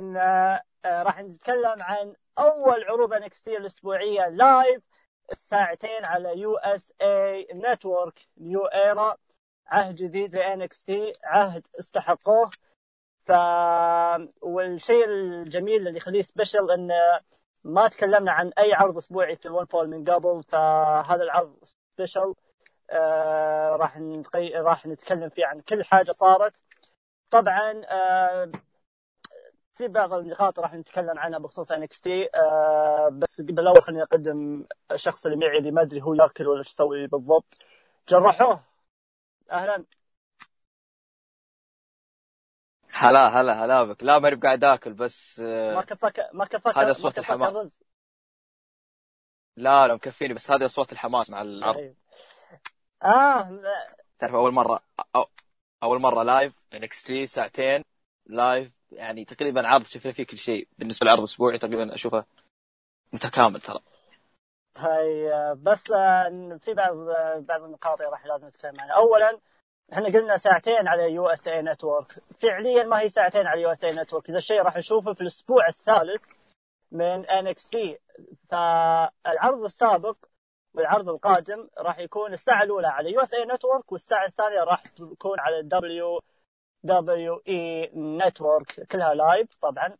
لأن آه، راح نتكلم عن أول عروض NXT الأسبوعية live الساعتين على USA Network new era عهد جديد ل NXT عهد استحقوه. ف والشيء الجميل اللي يخليه special إنه ما تكلمنا عن أي عرض أسبوعي في ال One Fall من قبل فهذا العرض special آه راح نتقي... راح نتكلم فيه عن كل حاجة صارت. طبعا آه في بعض النقاط راح نتكلم عنها بخصوص NXT آه بس قبل الأول خليني أقدم الشخص اللي معي اللي ما أدري هو ياكل ولا إيش يسوي بالضبط. جرحوه أهلا. هلا هلا هلا بك. لا ماني بقاعد آكل بس ما آه، كفاك ما كفاك. هذا ما صوت الحماس. لا لا مكفيني بس هذا صوت الحماس مع العرض طيب. آه. تعرف أول مرة أو أول مرة live NXT ساعتين live يعني تقريبا عرض شفنا فيه كل شيء. بالنسبة للعرض الاسبوعي تقريبا أشوفه متكامل ترى. طيب بس آه، في بعض آه، بعض النقاط راح لازم نتكلم عنها. اولا إحنا قلنا ساعتين على USA Network. فعليا ما هي ساعتين على USA Network. هذا الشيء راح نشوفه في الأسبوع الثالث من NXT فالعرض السابق والعرض القادم راح يكون الساعة الأولى على USA Network والساعة الثانية راح تكون على WWE Network كلها live طبعا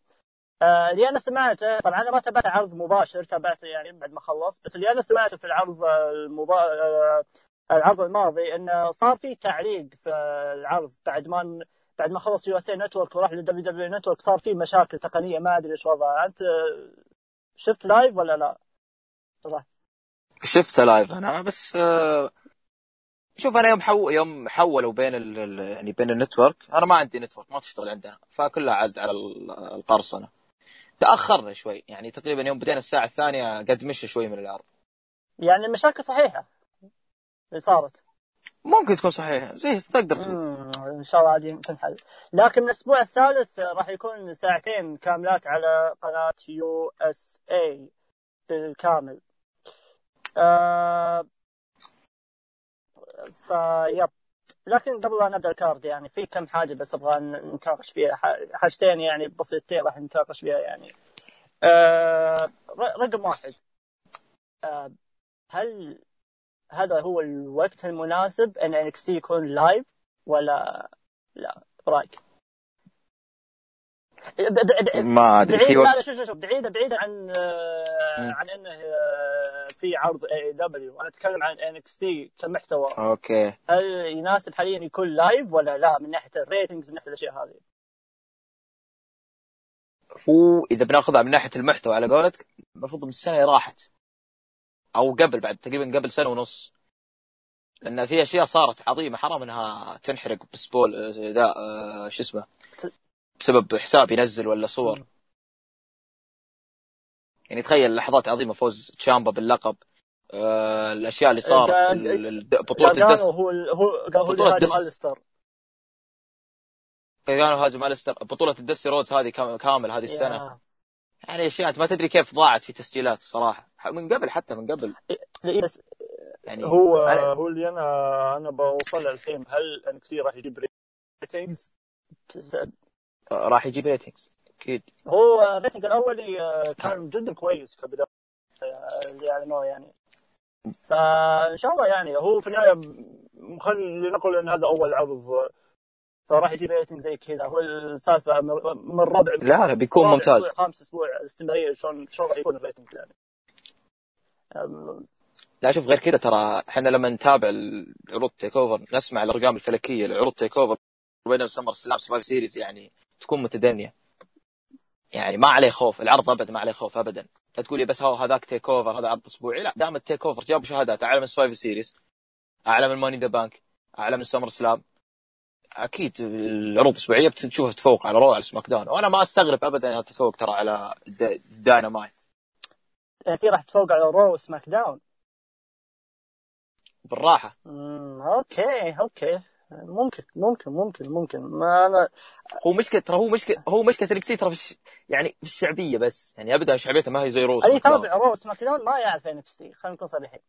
آه، اللي أنا سمعته طبعا أنا ما تابعت عرض مباشر تابعته يعني بعد ما خلص بس اللي أنا سمعته في العرض المبا... آه، العرض الماضي إنه صار في تعليق في العرض بعد ما بعد ما خلص USA Network وراح لل WW Network صار في مشاكل تقنية ما أدري إيش وضعها أنت شفت live ولا لا؟ طبعا. شفته live أنا بس آه، شوف أنا يوم حو... يوم حولوا بين ال... يعني بين ال Network أنا ما عندي Network ما تشتغل عندنا فكلها عاد على ال- القرصنه تأخرنا شوي يعني تقريبا يوم بدينا الساعة الثانية قد مشى شوي من العرض يعني المشاكل صحيحة؟ اللي صارت؟ ممكن تكون صحيحة زي تقدر إن شاء الله عادي تنحل. لكن الأسبوع الثالث راح يكون ساعتين كاملات على قناة USA بالكامل. آه فيب لكن قبل لا نبدأ ال card يعني في كم حاجة بس أبغى نتناقش فيها. حاجتين يعني بسيطتين راح نتناقش فيها يعني. آه رقم واحد. آه هل هذا هو الوقت المناسب إن NXT يكون live ولا لا؟ رأيك؟ ما أدري. في وقت شوف شوف بعيدة بعيدة عن. عن إنه آه، في عرض AEW أنا أتكلم عن NXT كمحتوى. أوكي. هل يناسب حاليا يكون live ولا لا؟ من ناحية ال ratings من ناحية الأشياء هذه؟ هو إذا بناخذها من ناحية المحتوى على قولتك المفروض من السنة راحت. أو قبل بعد تقريبا قبل سنة ونص. لأن في أشياء صارت عظيمة حرام إنها تنحرق ب spoil آه، ذا آه، شو اسمه. بسبب حساب ينزل ولا صور. يعني تخيل لحظات عظيمة فوز تشامبا باللقب آه، الأشياء اللي صارت ال- بطولة الدست هو هو قال هو اللي هاجم الستر بطولة الدستي رودز هذه كام- كامل هذه السنة. يعني اشياء أنت ما تدري كيف ضاعت في تسجيلات الصراحة. من قبل حتى من قبل. إيه، بس يعني هو أنا- هو اللي أنا أنا بوصل الحين هل انكس راح يجيب ratings؟ راح يجيب ratings أكيد. هو ال rating الاولي آه، كان جدا كويس كبداية آه، اللي اعلنوه يعني. فإن شاء الله يعني هو في النهاية خلينا نقول إن هذا أول عرض آه، فراح يجيب rating زي كذا. هو بقى من ربع. لا لا بيكون ممتاز. أسبوع خامس أسبوع استمرارية شلون شلون راح يكون ال rating يعني. لا شوف غير كذا ترى إحنا لما نتابع العروض TakeOver نسمع الأرقام الفلكية لعروض TakeOver بين SummerSlam Survivor Series يعني تكون متدنية. يعني ما عليه خوف العرض ابدا ما عليه خوف ابدا. لا تقولي بس هو هذاك TakeOver هذا عرض أسبوعي. لا دام ال TakeOver جابوا شهادات. اعلى من Survivor Series اعلى من Money in the Bank اعلى من SummerSlam أكيد العروض الاسبوعيه بتشوفها تفوق على Raw على SmackDown وأنا ما أستغرب ابدا إنها تتفوق ترى على دا- داينامايت في راح تفوق على Raw و SmackDown بالراحه أوكي أوكي. ممكن ممكن ممكن ممكن. ما أنا هو مشكلة ترى هو مشكلة هو مشكلة انكسي ترى في. يعني في الشعبية بس. يعني ابدا شعبيته ما هي زي روس اللي يتابع رو وسماك داون ما يعرف انكس تي خلينا نكون صريحين.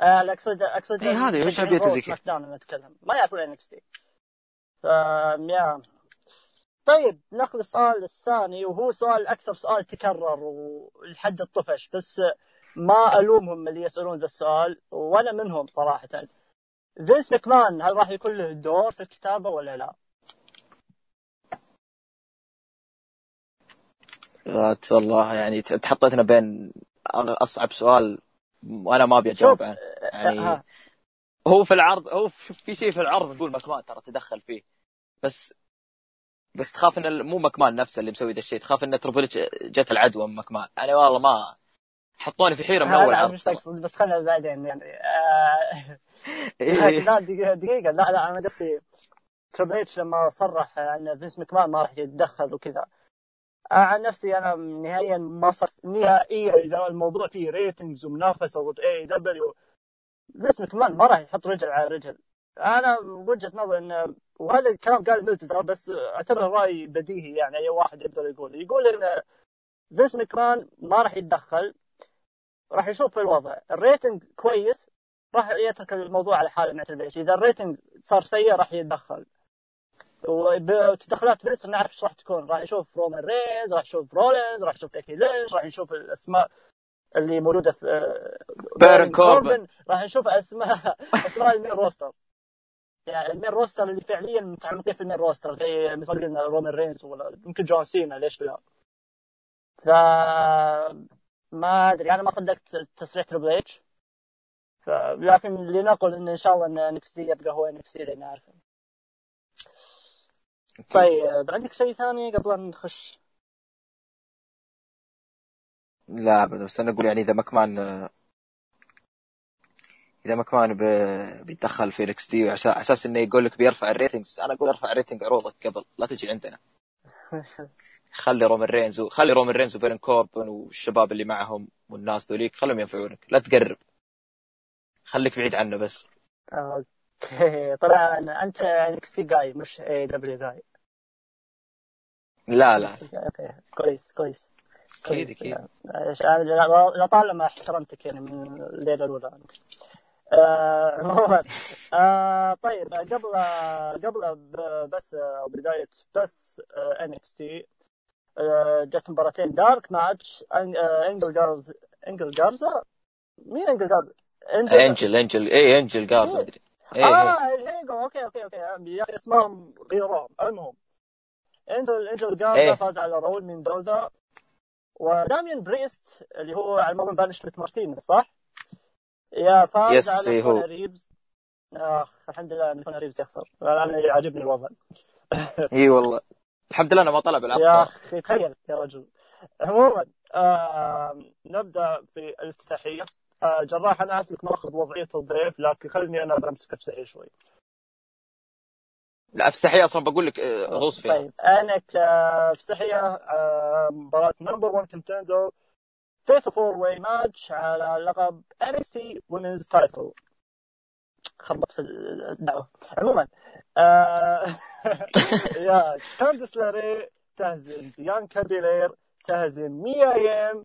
اقصد اقصد إيه، هذه وش مشجعين عبيته رو زي سماك داون نتكلم. ما يعرفون انكس تي ف يا. طيب ناخذ السؤال الثاني وهو سؤال أكثر سؤال تكرر ولحد الطفش بس ما ألومهم اللي يسألون ذا السؤال وأنا منهم صراحة. فينس مكمان هل راح يكون له دور في الكتابة ولا لا؟ والله يعني تحطيتنا بين أصعب سؤال وأنا ما أبي أجاوب عنه يعني ها. هو في العرض هو في في شيء في العرض نقول مكمان ترى تدخل فيه بس بس تخاف إن مو مكمان نفسه اللي مسوي ذا الشيء تخاف إن Triple جت العدوى من مكمان أنا والله ما حطوني في حيرة من أول لا عرض. مش. تقصد بس خلنا بعدين يعني. آه، إيه. لا لا لا أنا قصدي Triple H لما صرح أن فينس مكمان ما راح يتدخل وكذا. أنا عن نفسي أنا نهائيا ما صرت نهائيا إذا الموضوع فيه ratings ومنافسة ضد AEW فينس مكمان ما راح يحط رجل على رجل. أنا وجهة نظري أن وهذا الكلام قال ملتزر بس أعتبره رأي بديهي يعني أي واحد يقدر يقول. يقول أن فينس مكمان ما راح يتدخل راح يشوف الوضع. ال rating كويس راح يترك الموضوع على حاله مع H إذا ال rating صار سيء راح يتدخل. وتدخلات فينس نعرف إيش راح تكون. راح يشوف رومان ريز راح يشوف رولينز راح يشوف بيكي لينش راح نشوف الأسماء اللي موجودة في آه، بارن كوربن. راح نشوف أسماء أسماء ال main roster. يعني ال main roster اللي فعليا متعمقين في ال main roster زي مثل قلنا رومان رينز ولا يمكن جون سينا ليش لا؟ ف ما أدري أنا ما صدقت تصريح Triple H. لكن لنقل ان إن شاء الله إن NXT يبقى هو NXT لأن عارف طيب. عندك شيء ثاني قبل أن نخش؟ لا بس أنا أقول يعني إذا مكمان إذا مكمان ب- بيتدخل في NXT على أساس إنه يقول لك بيرفع ال ratings أنا أقول أرفع rating عروضك قبل لا تجي عندنا. خلي رومان رينز وخلي رومان رينز وبيرن كوربن والشباب اللي معهم والناس ذوليك خلهم ينفعونك. لا تقرب. خليك بعيد عنه بس. okay. طبعا أنت NXT جاي مش AEW جاي. لا لا. okay. كويس كويس. أكيد. أكيد. لطالما احترمتك يعني من الليلة الأولى أنت. آه، عموما آه، طيب قبل قبل ب- بث أو بداية بث NXT جت مباراتين dark match آه، إنجل جارز إنجل جارزا مين إنجل جارزا؟ انجل إنجل اي إنجل جارز أدري اي إيه. آه الهيجو okay okay okay يا أخي اسمهم غيرهم المهم انجل إنجل جارزا إيه. فاز على راول ميندوزا وداميان بريست اللي هو على اظن بانشمنت مارتينيز صح؟ يا فاز yes، على إيه هو. ريفز اخ الحمد لله إن ريفز يخسر أنا عاجبني الوضع اي والله الحمد لله أنا ما طلع بالعرض يا. أخي تخيل يا رجل. عموما آه نبدأ في الافتتاحية. آه جراح أنا عارف انك مأخذ وضعية الضيف لكن خليني أنا بمسك افتتاحية شوي. لا افتتاحية أصلا بقول لك آه، غوص فيها. طيب أنا افتتاحيه آه مباراة number 1 contender fatal four way match على لقب NXT women's title خبط في الدعوة. عموما آه يا كاندس لاري تهزم. بيانكا بيلير تهزم. ميا يم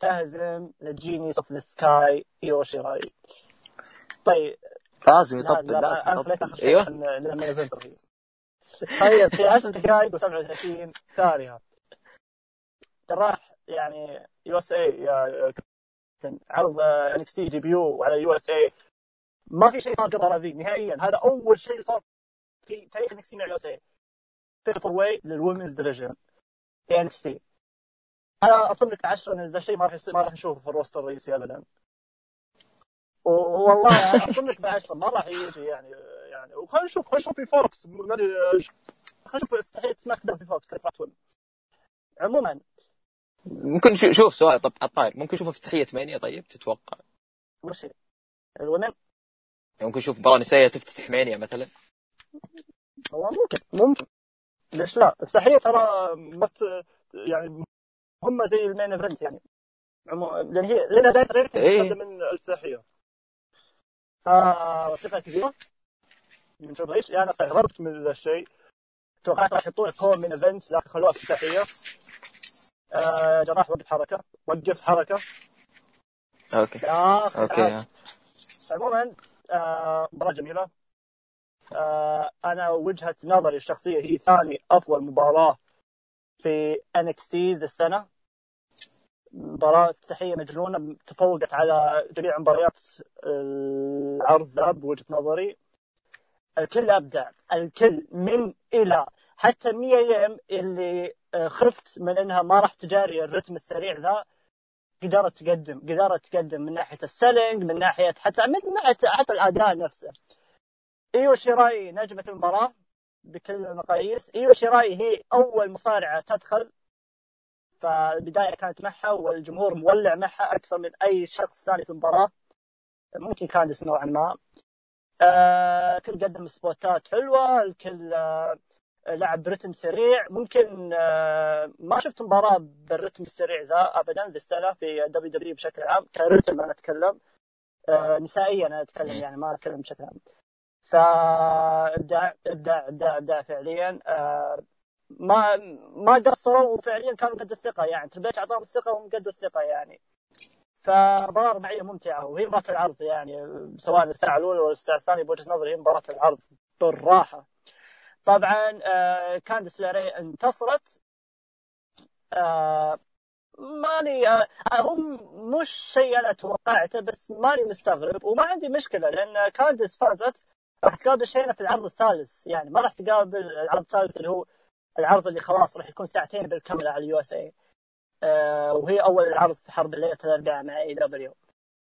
تهزم. ال genius of the sky يوشي راي طيب. لازم لا يطبل لا لازم يطبل أيوه. لما طيب في 10 دقائق و37 ثانية. جراح يعني يو إس اي يا عرض انكس تي ديبيو على يو إس اي ما في شيء صار قبل هذه نهائيا. هذا أول شيء صار تاريخ NXT مع اي fatal four way لل women's division في NXT أنا أبصم لك 10 إن ذا الشيء ما راح يصير ما راح نشوفه في ال roster الرئيسي ابدا. والله أبصم لك ب 10 ما راح يجي يعني يعني وخلينا نشوف خلينا نشوف في فوكس ما ادري خلينا نشوف استحيت سماك داون في فوكس راح عموما. ممكن شو- شوف سؤال طب على الطاير ممكن نشوف افتتاحيه مانيا طيب تتوقع؟ وش؟ الومن؟ ممكن نشوف مباراة نسائية تفتتح مانيا مثلا؟ والله ممكن ممكن. ليش لا؟ افتتاحيه ترى ما ت- يعني هم زي المين إيفنت يعني. عمو... لأن هي لأن دايت ريتنج إيه. من الافتتاحيه فثقه كبيره من Triple H؟ يعني استغربت من ذا الشيء. توقعت راح يحطون كون main event لكن خلوها افتتاحيه آه جراح وقف حركة. وقف حركة. okay. okay. عموما آه، مباراة جميلة. آه، أنا وجهة نظري الشخصية هي ثاني أفضل مباراة في NXT ذا السنة مباراة افتتاحية مجنونة تفوقت على جميع مباريات العرض بوجهة نظري. الكل أبدع الكل من إلى حتى ميا يم اللي آه، خفت من إنها ما راح تجاري الرتم السريع ذا. قدرت تقدم قدرت تقدم من ناحية ال selling من ناحية حتى من ناحية حتى الأداء نفسه. إيو شيراي نجمة المباراة بكل المقاييس. إيو شيراي هي أول مصارعة تدخل فالبداية كانت معها والجمهور مولع معها أكثر من أي شخص ثاني في المباراة. ممكن كاندس نوعا ما. آه الكل قدم سبوتات حلوة الكل آه لعب برتم سريع. ممكن آه ما شفت مباراة بالرتم السريع ذا ابدا ذي السنة في WWE بشكل عام كرتم أنا أتكلم. آه نسائيا أنا أتكلم يعني ما أتكلم بشكل عام. فابداع ابداع ابداع ابداع فعليا آه ما ما قصروا وفعليا كانوا قد الثقة. يعني تربيش أعطاهم الثقة وهم قد الثقة يعني. فمباراه رباعيه ممتعة وهي مباراة العرض يعني سواء الساعة الأولى ولا الساعة الثانية بوجهة نظري هي مباراة العرض بالراحة. طبعا آه كاندس لاري انتصرت. آه ماني هم مش شيء أنا توقعته بس ماني مستغرب وما عندي مشكلة لأن كاندس فازت. راح تقابل شينا في العرض الثالث. يعني ما راح تقابل العرض الثالث اللي هو العرض اللي خلاص راح يكون ساعتين بالكامله على ال USA. آه وهي أول عرض في حرب الليلة الاربعاء مع AEW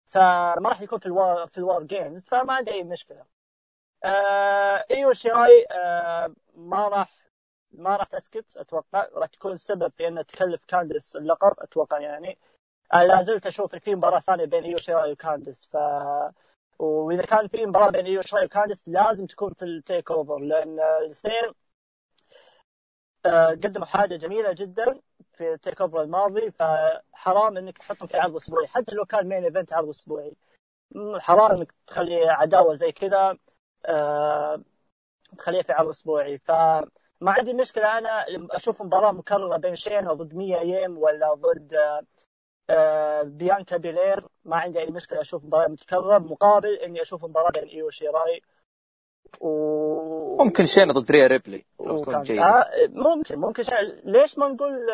فما راح يكون في ال War في ال War Games فما عندي أي مشكلة. آه إيو شيراي آه ما راح ما راح تسكت أتوقع. راح تكون سبب في انها تكلف كاندس اللقب أتوقع يعني. آه لا زلت أشوف في مباراة ثانية بين إيو شيراي وكاندس ف وإذا كان في مباراة بين ايو شيراي وكاندس لازم تكون في ال TakeOver لأن الاثنين قدموا حاجة جميلة جدا في ال TakeOver الماضي فحرام إنك تحطهم في عرض أسبوعي حتى لو كان main event عرض أسبوعي. حرام إنك تخلي عداوة زي كذا أه تخليها في عرض أسبوعي. فما عندي مشكلة أنا أشوف مباراة مكررة بين شينا ضد ميا ييم ولا ضد أه بيانكا بيلير. ما عندي أي مشكلة أشوف مباراة متكررة مقابل إني أشوف مباراة بين إيو شيراي و... ممكن شينا ضد ريا ريبلي تكون جيدة آه ممكن ممكن شينا ليش ما نقول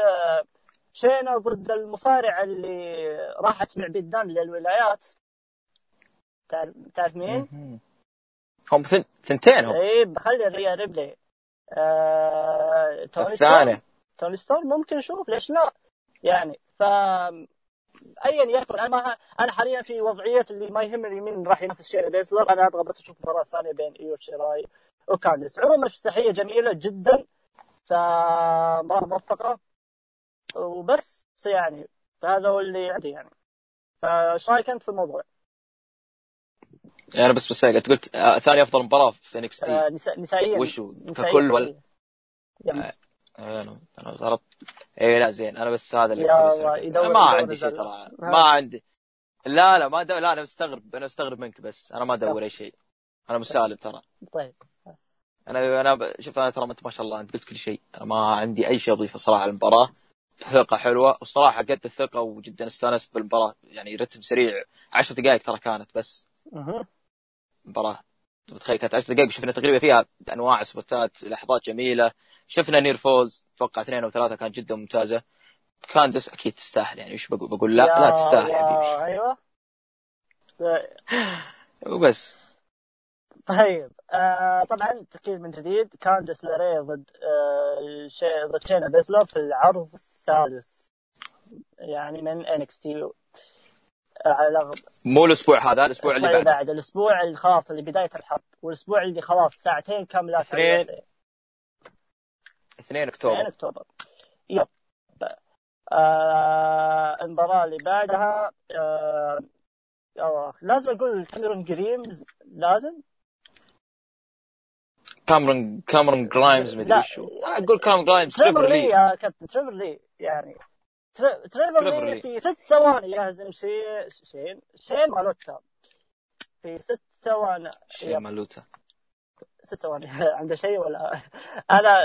شينا ضد المصارع اللي راحت مع بيدان للولايات؟ تعرف مين؟ هم ثنتين هم. اي بخلي ريا ريبلي. آه... توني ستورم ممكن نشوف ليش لا؟ يعني ف ايا يكن أنا ما أنا حاليا في وضعية اللي ما يهمني مين راح ينافس شينا بيسلر أنا أبغى بس أشوف مباراة ثانية بين إيو شيراي وكانديس. عموما افتتاحيه جميلة جدا فمباراة موفقة. وبس يعني فهذا هو اللي عندي يعني. فايش رأيك أنت في الموضوع؟ يعني بس بس أنت قلت آه ثاني أفضل مباراة في NXT آه نسا... نسائيا. وشو ككل ولا؟ أنا ضربت. اي لا زين أنا بس هذا اللي أنا ما عندي شيء ترى ما عندي. لا لا ما دو... لا أنا مستغرب أنا مستغرب منك بس أنا ما ادور أي شيء. أنا مسالم ترى. طيب. أنا أنا ب... شوف أنا ترى انت ما شاء الله أنت قلت كل شيء. ما عندي أي شيء أضيفه صراحة المباراه ثقة حلوة والصراحة قد الثقة وجدا استانست بالمباراة. يعني رتم سريع. 10 دقائق ترى كانت بس. مباراة. متخيل كانت 10 دقائق شفنا تقريبا فيها أنواع سبوتات لحظات جميلة. شفنا near falls أتوقع اثنين أو ثلاثة كانت جدا ممتازة. كاندس أكيد تستاهل يعني إيش بقول بقول لا لا تستاهل يا حبيبي. أيوه. وبس. طيب آه طبعا تاكيد من جديد كاندس لاري ضد آه شي ضد شينا بيسلر في العرض الثالث. يعني من NXT على مو الأسبوع هذا الأسبوع اللي بعده. بعد الأسبوع اللي خلاص اللي بداية الحرب والأسبوع اللي خلاص ساعتين كاملات اثنين. 2 أكتوبر. 2 أكتوبر. yep آه المباراة اللي بعدها آه آه لازم أقول كاميرون جريمز لازم؟ كاميرون كاميرون جرايمز مدري. شو. أقول كاميرون جرايمز تريفر لي يا كابتن تريفر لي يعني. تر- تريفر لي. في ست ثواني يهزم شي شين شين مالوتا. في ست ثواني. yep. مالوتا. ست ثواني عنده شيء ولا أنا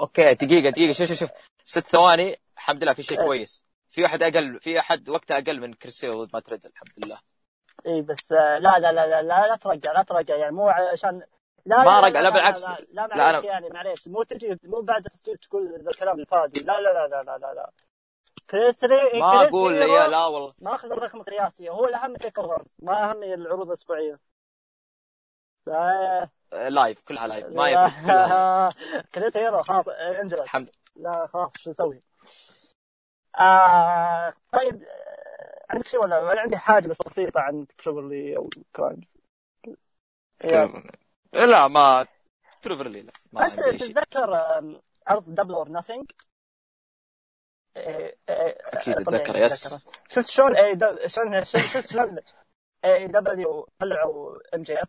okay دقيقة دقيقة شوف شوف شوف ست ثواني الحمد لله في شيء إيه. كويس في احد أقل في احد وقته أقل من كريستيانو ضد ماتريد الحمد لله اي بس آه، لا لا لا لا لا, لا ترجع لا ترجع يعني مو عشان لا ما رجع، لا بالعكس. لا, لا, لا لا، معليش أنا- يعني معليش مو تجي مو بعد تسجيل تقول الكلام الفاضي لا لا لا لا لا لا. كريس ري ما أقول يا لا والله ماخذ الرقم القياسي هو الاهم تيك ما اهم العروض الاسبوعيه. آه، لايف كلها لايف ما يفرق كلها هيرو خلاص انجلت الحمد. لا خلاص شو نسوي؟ آه طيب آه، عندك شيء ولا أنا عندي حاجة بس بسيطة عن تريفرلي أو كرايمز لا ما تريفرلي لا ما أنت تتذكر عرض Double or Nothing؟ أكيد أتذكر، yes. شفت شلون شلون شفت شلون AEW طلعوا MJF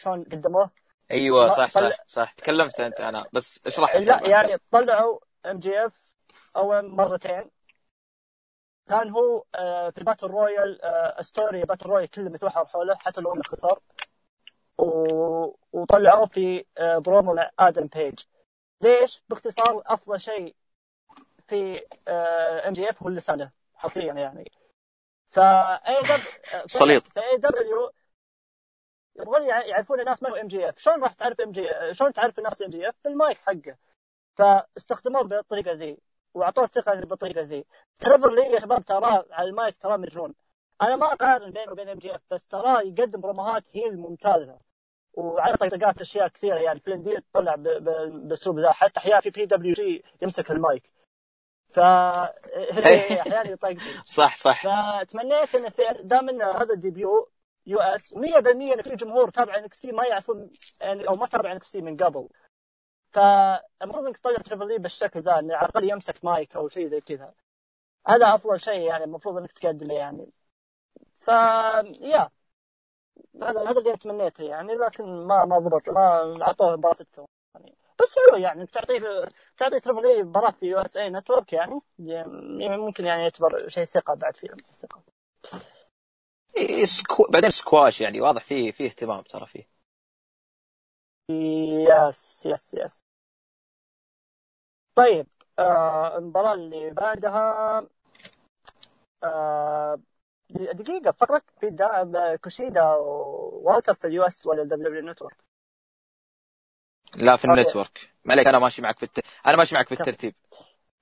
شلون قدموه؟ أيوه صح صح صح تكلمت أنت أنا بس اشرح لا يعني طلعوا MJF أول مرتين كان هو آه، في ال battle royal آه، story battle royal كله متمحور حوله حتى لو انه خسر. وطلعوه في آه، برومو مع آدم بيج ليش؟ باختصار أفضل شيء في MJF هو لسانه حرفيا يعني ف AEW صليط. ف AEW يبغون يع- يعرفون الناس ما هو MJF، شلون راح تعرف MJ شلون تعرف الناس MJF؟ بالمايك حقه. فاستخدموه بالطريقة ذي وأعطوه الثقة بالطريقة ذي. تريفر لي يا شباب؟ تراه على المايك تراه مجنون. أنا ما أقارن بينه وبين ام جي اف بس تراه يقدم بروموهات هي الممتازه وعلى طقطقات أشياء كثيرة يعني. فلين ديز طلع بالأسلوب ذا. حتى أحيانا في بي دبليو جي يمسك المايك. ف أحيانا يطقطق. صح صح. فتمنيت إن في دام إن هذا الديبيو يو إس 100% إن في جمهور تابع انكس ما يعرفون يعني أو ما تابع انكس من قبل. فالمفروض إنك تطلع تريبل بالشكل ذا على الأقل يمسك مايك أو شيء زي كذا. هذا أفضل شيء يعني المفروض إنك تقدمه يعني. ف yeah. هذا هذا اللي تمنيته يعني لكن ما ما ضبط ما أعطوه مباراه ستة يعني بس حلو يعني إنك تعطيه تعطي تريفر لي اي مباراه في USA Network يعني يعني ممكن يعني يعتبر شيء ثقة بعد فيه ثقة. سكو... بعدين سكواش يعني واضح فيه فيه اهتمام ترى فيه. yes yes yes. طيب آه المباراة اللي بعدها. آه دقيقة فقرة في دا كوشيدا ووالتر في ال USA ولا WWE Network؟ لا في. ال Network. ما عليك أنا ماشي معك بالت... أنا ماشي معك بالترتيب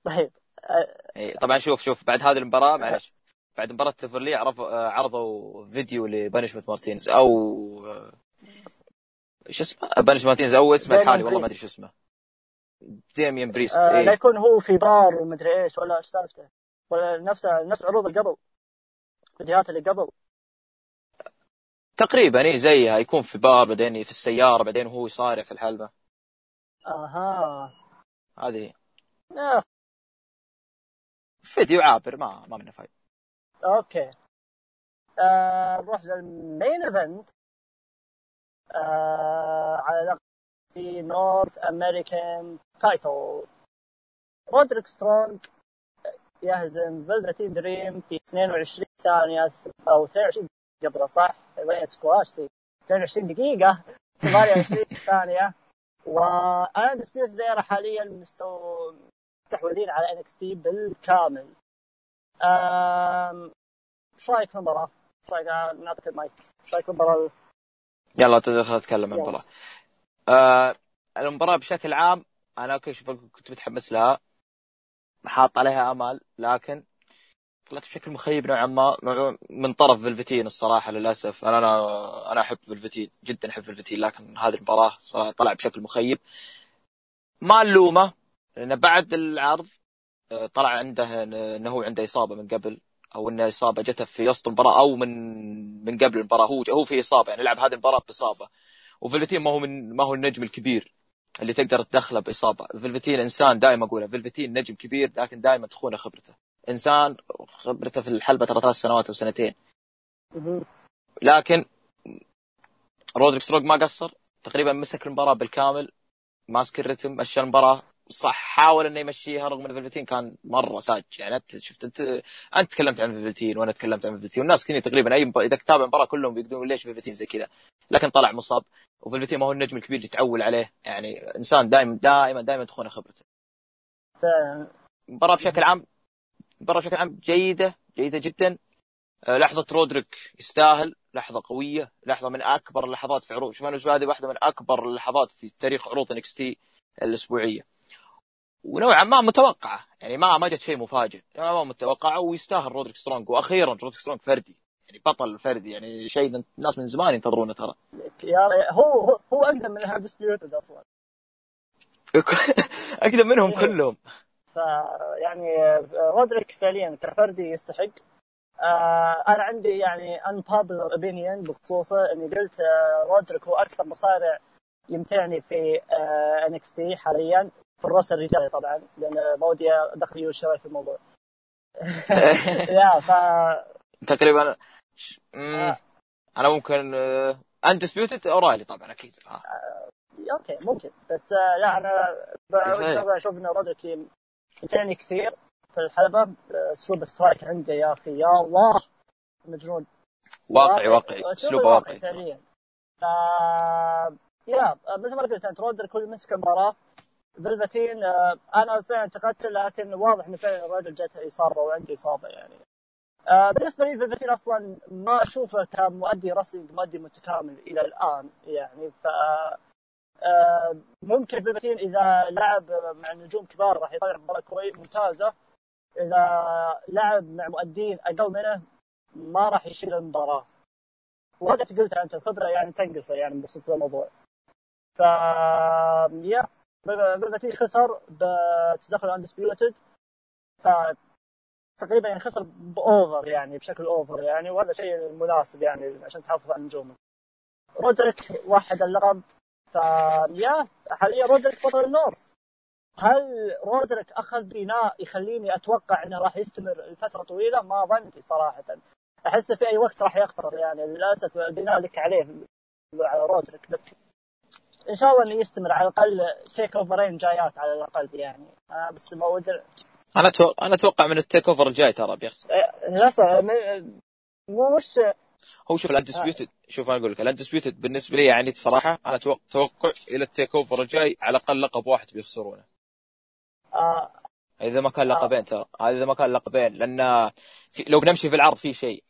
طيب آه إيه، طبعا شوف شوف بعد هذه المباراة معلش. بعد مباراة تريفر لي آه، عرضوا فيديو لبانشمنت مارتينز أو آه، شو اسمه؟ بانشمنت مارتينز أو اسمه الحالي والله ما. أدري شو اسمه. ديميان بريست آه لا إيه. يكون هو في بار ومدري إيش ولا إيش سالفته. ولا نفس نفس عروض اللي قبل. فيديوهات اللي قبل. تقريبا اي زيها يكون في بار بعدين في السيارة بعدين هو يصارع في الحلبة. أها. هذه. آه. فيديو عابر ما ما منه فايدة. okay آه نروح لل main event آه على لقب في North American title رودريك سترونج يهزم فيلفتين دريم في 22 ثانية أو 22 قبله صح؟ وين سكواش ذي 22 دقيقة. 28 ثانية. و Undisputed Era حاليا مستو مستحوذين على NXT بالكامل. إيش رأيك في المباراة؟ إيش رأيك آه، نعطيك المايك إيش رأيك في المباراة؟ يلا تدخل أتكلم عن. المباراة آه المباراة بشكل عام أنا okay شوف كنت متحمس لها حاط عليها آمال لكن طلعت بشكل مخيب نوعا ما من طرف فلفتين الصراحة للأسف أنا أنا أنا أحب فلفتين جدا أحب فلفتين لكن هذه المباراة صراحة طلع بشكل مخيب ما نلومه لأن بعد العرض طلع عنده إنه هو عنده إصابة من قبل أو انه إصابة جته في وسط المباراة أو من من قبل المباراة. هو هو في إصابة يعني لعب هذه المباراة بإصابة. وفلفتين ما هو من ما هو النجم الكبير اللي تقدر تدخله بإصابة. فلفتين إنسان دائما اقولها فلفتين نجم كبير لكن دائما تخونه خبرته. إنسان خبرته في الحلبة ترى ثلاث سنوات أو سنتين. لكن رودريك ستروك ما قصر تقريبا مسك المباراة بالكامل ماسك الرتم مشى المباراة. صح حاول إنه يمشيها رغم إن فلفتين كان مرة ساج. يعني أنت شفت أنت انت تكلمت عن فلفتين وأنا تكلمت عن فلفتين والناس كثير تقريبا أي إذا تتابع المباراه كلهم بيقولون ليش فلفتين زي كذا. لكن طلع مصاب وفلفتين ما هو النجم الكبير اللي تعول عليه. يعني إنسان دائما دائما دائما تخونه خبرته. المباراه بشكل عام المباراه بشكل عام جيدة جيدة جدا. آه، لحظة رودريك يستاهل لحظة قوية لحظة من أكبر اللحظات في عروض. شوف أنا هذه واحدة من أكبر اللحظات في تاريخ عروض NXT الأسبوعية. ونوعا ما متوقعة. يعني ما ما جت شيء مفاجئ. نوعا ما متوقعة. ويستاهل رودريك سترونج. وأخيرا رودريك سترونج فردي. يعني بطل فردي. يعني شيء الناس من زمان ينتظرونه ترى. yeah هو هو, أقدم من هذا Undisputed أصلا. أقدم منهم كلهم. فيعني رودريك فعليا كفردي يستحق. آه أنا عندي يعني unpopular opinion بخصوصه إني قلت آه رودريك هو أكثر مصارع يمتعني في آه NXT حاليا. في ال roster الرجالي طبعا لأن ما ودي ادخل إيو في الموضوع. yeah ف تقريبا آه. أنا ممكن Undisputed آه، اورايلي طبعا أكيد. آه. آه. okay ممكن. بس لا أنا أشوف ان رودريك يمتعني كثير في الحلبة. اسلوب strike عنده يا أخي يا الله. مجنون. واقعي واقعي. اسلوب واقعي فعليا. ف... يا مثل ما قلت أنت رودر كل مسك المباراة. فلفتين أنا فعلا انتقدت لكن واضح انه فعلا الرجل جاته إصابة وعنده إصابة يعني. آه بالنسبة لي فلفتين أصلا ما أشوفه كمؤدي رسلينج مؤدي متكامل إلى الآن يعني. ف آه ممكن فلفتين إذا لعب مع نجوم كبار راح يطلع مباراة كويس ممتازة. إذا لعب مع مؤدين أقل منه ما راح يشيل المباراة. وهذا قلت أنت الخبرة يعني تنقصه يعني بخصوص الموضوع. ف yeah. فلفتين خسر بتدخل Undisputed تقريبا يعني خسر ب over يعني بشكل over يعني وهذا شيء مناسب يعني عشان تحافظ على نجومه رودريك وأخذ اللقب ف yeah حاليا رودريك بطل ال North هل رودريك أخذ بناء يخليني أتوقع إنه راح يستمر لفترة طويلة؟ ما ظنيت صراحة. أحس في أي وقت راح يخسر يعني للأسف البناء لك عليه على رودريك بس إن شاء الله إنه يستمر على الأقل TakeOver ين جايات على الأقل يعني. آه بس ما أدري أنا أتوقع أنا أتوقع من ال TakeOver الجاي ترى بيخسر. للأسف مو مش هو شوف ال Undisputed آه. شوف أنا أقول لك ال Undisputed بالنسبة لي يعني صراحة أنا أتوقع إلى ال TakeOver الجاي على الأقل لقب واحد بيخسرونه. آه. إذا ما كان لقبين ترى هذا إذا ما كان لقبين لأن في لو بنمشي في العرض في شيء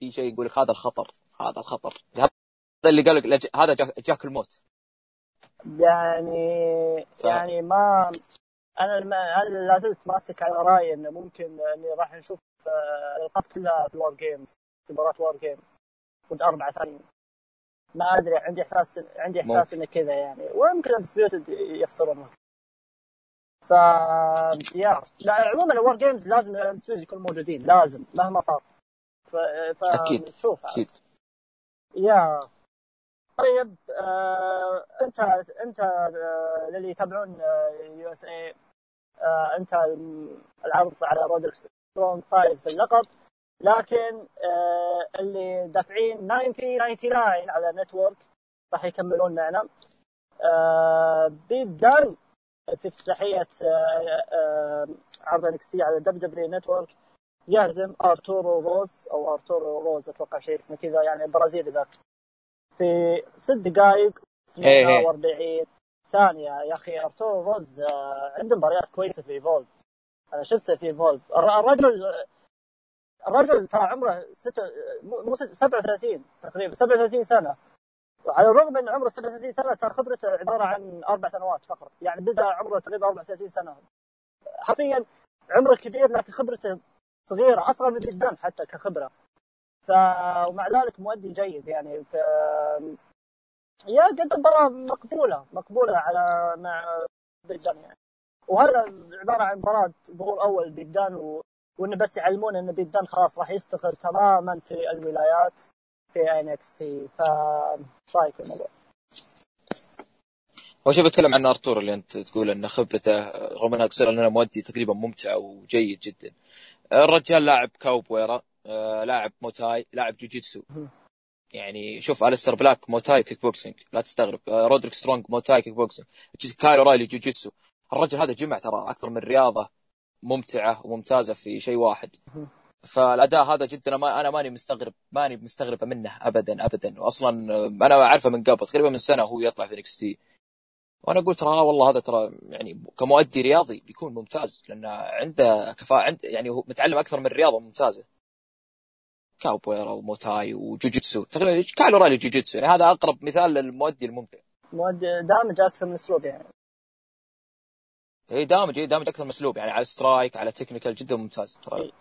في شيء يقول لك هذا الخطر هذا الخطر. هذا اللي قال لك هذا جاك الموت. يعني ف... يعني ما أنا أنا لا زلت ماسك على رأيي إنه ممكن إني راح نشوف آه، الالقاب كلها في ال WarGames في مباراة WarGame ضد أربع ثانيين ما أدري عندي إحساس عندي إحساس إنه كذا يعني. ويمكن ال Disputed يخسرون ف يا لا عموما ال WarGames لازم ال Disputed يكونوا موجودين لازم مهما صار. ف... ف... أكيد شوف. أكيد. Yeah. طيب آه انت انت آه للي يتابعون USA انت العرض على رودريك سترونج فايز باللقب لكن آه اللي دافعين 9099 على Network راح يكملون معنا. آه بيت دان في افتتاحيه آه آه عرض NXT على WWE Network يهزم آرتورو رواس أو آرتورو رواس أتوقع شيء اسمه كذا يعني برازيلي ذاك. في ست دقائق 48 ثانية يا أخي ارتورو رواس آه، عنده مباريات كويسة في Evolve أنا شفته في Evolve الرجل الرجل ترى عمره ستة مو 37 تقريبا 37 سنة. وعلى الرغم من عمره 37 سنة ترى خبرته عبارة عن أربع سنوات فقط. يعني بدأ عمره تقريبا 34 سنة. حرفيا عمره كبير لكن خبرته صغيرة أصغر من جدا حتى كخبرة. ف ومع ذلك مؤدي جيد يعني ف يا قد مباراة مقبولة مقبولة على مع بيدان يعني وهذا عبارة عن مباراة ظهور أول بيدان و... وإنه بس يعلمون إن بيت دان خلاص راح يستقر تماما في الولايات في NXT ف رأيك في الموضوع؟ أول شيء بتكلم عن أرتور اللي أنت تقول إن خبرته رغم إنها قصيرة انه مؤدي تقريبا ممتع وجيد جدا. الرجال لاعب كابويرا لاعب مواي تاي لاعب جوجيتسو. يعني شوف الستر بلاك موتاي كيك بوكسينج لا تستغرب. آه، رودريك سترونج موتاي كيك بوكسينج كايل أورايلي جوجيتسو الرجل هذا جمع ترى أكثر من رياضة ممتعة وممتازة في شيء واحد. فالأداء هذا جدا ما أنا ماني مستغرب ماني مستغرب منه ابدا ابدا. واصلا آه، أنا أعرفه من قبل تقريبا من سنة وهو يطلع في NXT. وأنا قلت ترى والله هذا ترى يعني كمؤدي رياضي بيكون ممتاز لأنه عنده كفاءة عنده يعني هو متعلم أكثر من رياضة ممتازة. كابويرا ومواي تاي وجوجيتسو. تقريبا كايل أورايلي جوجيتسو. يعني هذا أقرب مثال للمؤدي الممتع. مؤدي دامج أكثر من أسلوب يعني. إي دامج إي دامج أكثر من أسلوب. يعني على strike على technical جدا ممتاز ترى.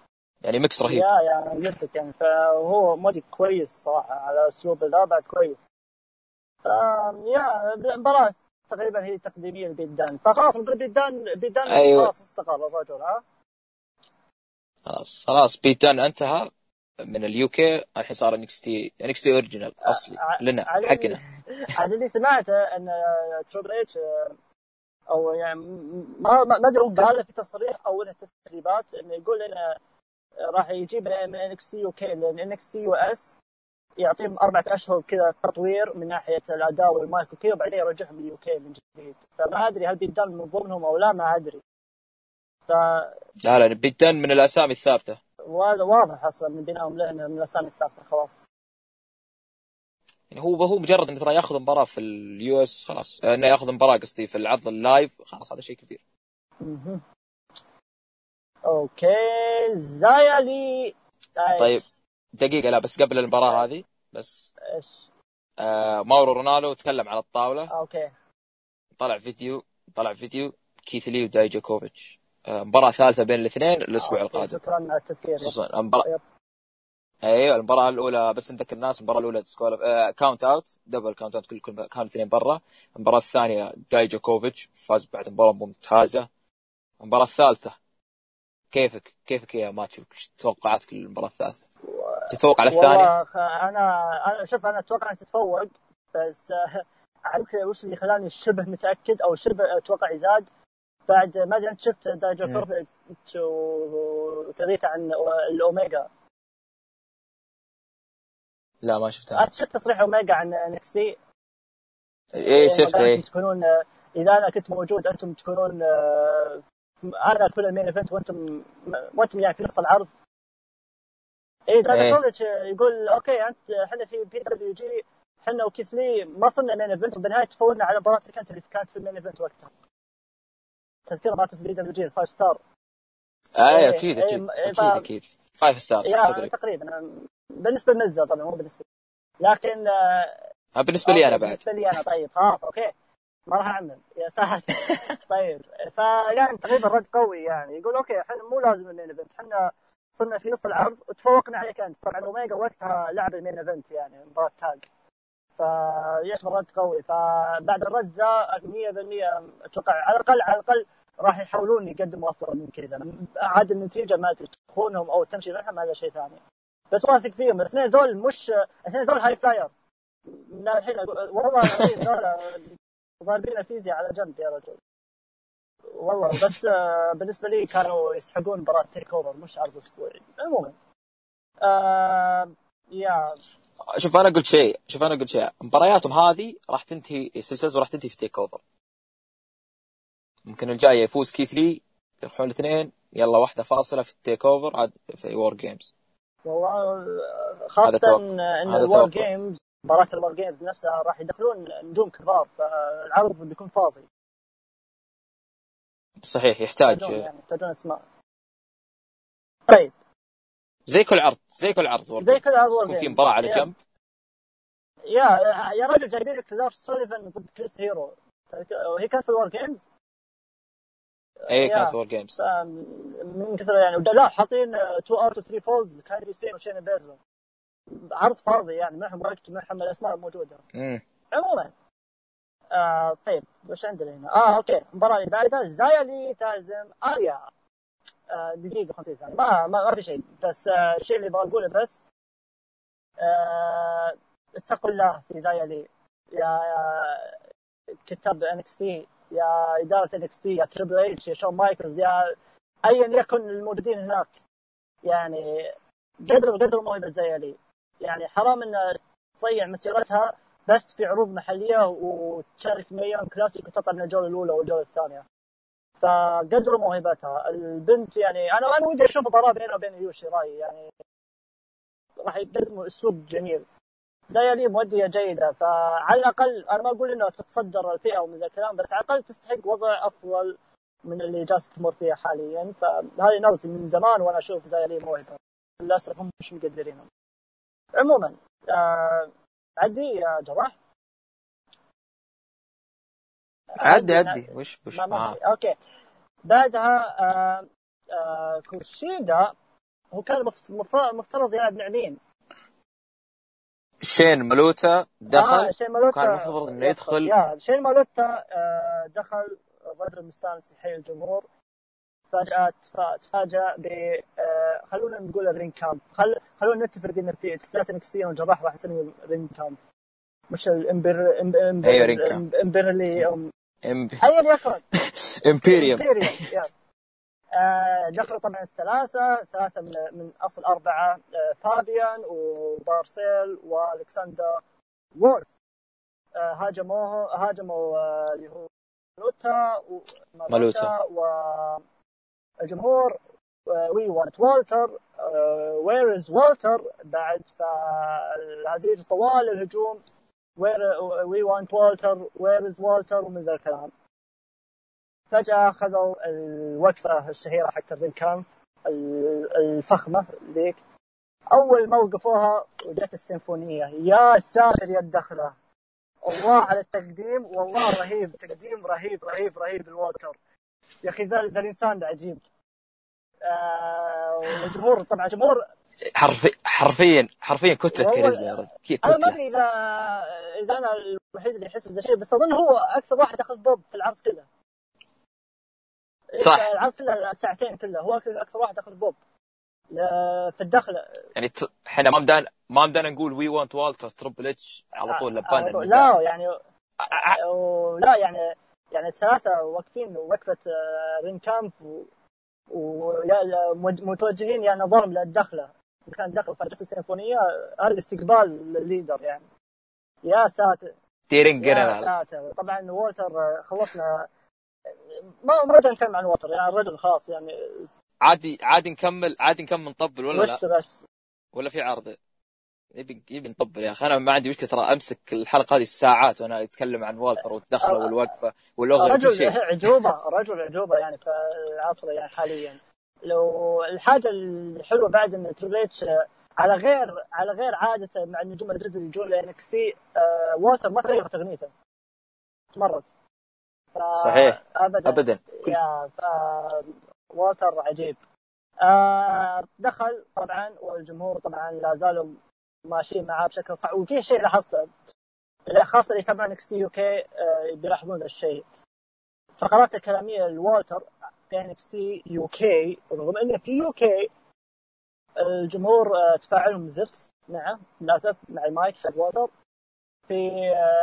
يعني mix رهيب. يا يا قلت لك يعني. فهو مؤدي كويس صراحة على أسلوب ذا بعد كويس يا المباراه تقريبا هي تقديمية لبيت دان. فخلاص نقول بيت دان بيت دان أيوة. خلاص استقر الرجل ها؟ خلاص خلاص بيت دان انتهى. من ال UK الحين صار NXT، NXT original أصلي لنا حقنا. عاد اللي سمعته إن Triple H أو يعني ما ما أدري هو قال في تصريح أو انه تسريبات إنه يقول إنه راح يجيب من NXT UK لأن NXT US يعطيهم أربعة أشهر كذا تطوير من ناحية الاداء والمايك وكذا وبعدين يرجعهم ال UK من جديد. فما أدري هل بيت دان من ضمنهم أو لا ما أدري. لا لا بيت دان من الأسامي الثابتة. واضح أصلا من بنائهم له من الأسامي الثابتة خلاص. يعني هو هو مجرد إنه ترى يأخذ مباراة في ال US خلاص. آه، إنه يأخذ مباراة قصدي في العرض ال live. خلاص هذا شيء كبير. مهم. Okay. زيا لي طيب. دقيقة لا بس قبل المباراة هذه بس. إيش؟ آه ماورو رانالو تكلم على الطاولة. Okay. طلع فيديو طلع فيديو كيث لي ودايجاكوفيتش آه مباراة ثالثة بين الاثنين الأسبوع okay، القادم. شكرا على التذكير. خصوصا المباراه yep. أيوه المباراة الأولى بس نذكر الناس المباراة الأولى سكوال آه count out double count out كل كل كانوا اثنين برا. المباراة الثانية دايجاكوفيتش فاز بعد مباراة ممتازة. المباراة الثالثة كيفك؟ كيفك يا ماتشو؟ توقعاتك للمباراة الثالثة؟ تتوقع خ- أنا أنا شوف أنا أتوقع ان تتفوق بس آه، عارف وش اللي خلاني شبه متأكد أو شبه أتوقع يزاد بعد ما أدري أنت شفت دايجاكوفيتش وتغريدته عن الأوميجا. لا ما شفتها. أنت شفت تصريح أوميجا عن NXT؟ إيه شفت إيه. تكونون إذا أنا كنت موجود أنتم تكونون آه، أنا كل ال main event وأنتم وأنتم يعني في نص العرض. اي دايجاكوفيتش يقول okay أنت إحنا في PWG إحنا وكيث لي ما صرنا main event وبالنهاية تفوقنا على مباراتك انت اللي كانت في ال main event وقتها. تذكر مباراه في PWG ال five star اي أكيد إيه، أكيد إيه، أكيد أكيد. Five stars yeah تقريبا. بالنسبة لملتزر طبعا مو بالنسبة لكن آه، آه، بالنسبة لي أنا okay، بعد. بالنسبة لي أنا طيب خلاص okay. ما راح أعمل. يا ساتر. طيب فيعني تقريبا رد قوي يعني. يقول okay إحنا مو لازم ال main event. إحنا صرنا في نص العرض وتفوقنا عليك أنت. طبعا اوميجا وقتها لعب ال main event يعني مباراة تاج. فيشمل رد قوي. فبعد الرد ذا 100% أتوقع على الأقل على الأقل راح يحاولون يقدموا أفضل من كذا. عاد النتيجة ما تخونهم أو تمشي معهم هذا شيء ثاني. بس واثق فيهم. الاثنين ذول مش الاثنين ذول high flyer لا الحين والله ذولا ضاربين الفيزياء على جنب يا رجل. والله بس بالنسبة لي كانوا يستحقون مباراه TakeOver مش عرض أسبوعي. عموما آه يا شوف أنا قلت شيء شوف أنا قلت شيء. مبارياتهم هذه راح تنتهي السلسلة راح تنتهي في TakeOver ممكن الجايه يفوز كيث لي يروحون الاثنين يلا واحدة فاصلة في ال Takeover عاد في War Games والله توقع. إن توقع. جيمز مباراة ال War Games نفسها راح يدخلون نجوم كبار فالعرض بيكون فاضي. صحيح يحتاج. يحتاجون يعني أسماء. طيب. زي كل عرض زي كل عرض زي كل عرض يكون في مباراه على يا- جنب. يا يا رجل جايبين لك لارس سوليفان ضد كريس هيرو. وهي كانت في ال War Games؟ اي. كانت War Games. من كثر يعني لا حاطين 2 out 3 falls كايري سين وشاينا بيزلر عرض فاضي يعني معهم وقت معهم الأسماء موجودة. امم عموما. آه طيب وش عندنا هنا؟ آه okay المباراه اللي بعدها زايلي تازم آريا. دقيقة 50 ثانية ما ما, في شيء. بس آه الشيء اللي بقوله بس آه اتقوا الله في زايلي يا يا كتاب NXT يا إدارة NXT يا تريبل اتش يا شون مايكلز يا ايا يكن الموجودين هناك. يعني قدروا قدروا موهبه زايلي يعني حرام إن تضيع مسيرتها بس في عروض محلية وتشارك Mae Young Classic وتطلع من الجولة الأولى والجولة الثانية. فقدروا موهبتها. البنت يعني أنا أنا ودي أشوف مباراه بينها وبين آيو شيراي يعني راح يقدموا اسلوب جميل. زي لي مؤدية جيدة فعلى الأقل أنا ما أقول إنه تتصدر الفئة ومن ذا الكلام بس على الأقل تستحق وضع أفضل من اللي جالسة تمر فيها حاليا. فهذه نوتي من زمان وأنا أشوف زي لي موهبة. للأسف هم مش مقدرينهم عموما آه عدي يا جراح. عدي عدي. وش وش؟ ما ما آه. okay. بعدها آه آه كوشيدا هو كان مفت- مفروض مفترض يلعب مع مين؟ شين ملوتا دخل. آه شين مالوتا. كان المفروض إنه يدخل. يا شين مالوتا آه دخل الرجل مستانس يحيي الجمهور. فجأة تفا- تفاجأ ب آه خلونا نقول الرينج كامب خل... خلونا نتفق إن في تسلات انكستي والجراح راح يسمي رينج كامب مش الامبر إم- أيوة، رينج كامب. إمبرلي ايا يكن امبيريوم دخلوا طبعا الثلاثة ثلاثة من, من أصل أربعة آه، فابيان وبارثيل والكسندر وولف. آه، هاجموه هاجموا آه، اللي هو مالوتا مالوتا. والجمهور we want والتر where is والتر بعد فالهزيج طوال الهجوم where we want والتر where is والتر ومن ذا الكلام. فجأة أخذوا الوقفة الشهيرة حق ال Ringkampf ال- الفخمة ذيك. أول ما وقفوها وجت السيمفونية. يا ساتر يا الدخلة. الله على التقديم والله رهيب تقديم رهيب رهيب رهيب الوالتر يا أخي ذا الإنسان عجيب. آه والجمهور طبعا جمهور حرفي حرفيا حرفيا والله- كاريزما يا رجل أنا ما أدري اذا إذا أنا الوحيد اللي يحس بهذا الشيء بس أظن هو أكثر واحد أخذ بوب في العرض كله. صح. العرض كله الساعتين كله. هو أكثر واحد أخذ بوب. في الدخله يعني إحنا ما بدانا ما بدانا نقول we want والتر تربل اتش على طول لبان على طول. النداء. لا يعني ع- و- لا يعني يعني الثلاثة واقفين وقفه آه، Ringkampf و... ويا لا- مج- متوجهين يعني نظرهم للدخلة. كان دخل فجأة السيمفونية هذا استقبال لل leader يعني. يا ساتر. ديرين يا ساتر. طبعا وولتر خلصنا. ما ما نتكلم عن وولتر يعني الرجل خلاص يعني. عادي عادي نكمل عادي نكمل نطبل ولا لا؟ بس؟ ولا في عرض؟ يبي يبي نطبل يا أخي. أنا ما عندي مشكلة ترى أمسك الحلقة هذه الساعات وأنا أتكلم عن والتر والدخلة آه. والوقفة وكل رجل عجوبة رجل عجوبة يعني في العصر يعني حاليا. لو الحاجة الحلوة بعد إن تريبل اتش على غير على غير عادته مع النجوم الجدد اللي يجون ل NXT آه وولتر ما تغير تغنيته ف... صحيح. ابدا. ابدا. كل يا ف... والتر عجيب. آه دخل طبعا والجمهور طبعا لا زالوا ماشيين معاه بشكل صح وفي شيء لاحظته خاصة اللي يتابعون NXT UK بيلاحظون ذا الشيء. فقرات الكلامية لوالتر UK رغم انه في UK الجمهور آه، تفاعلهم زفت معه للأسف مع المايك حق والتر في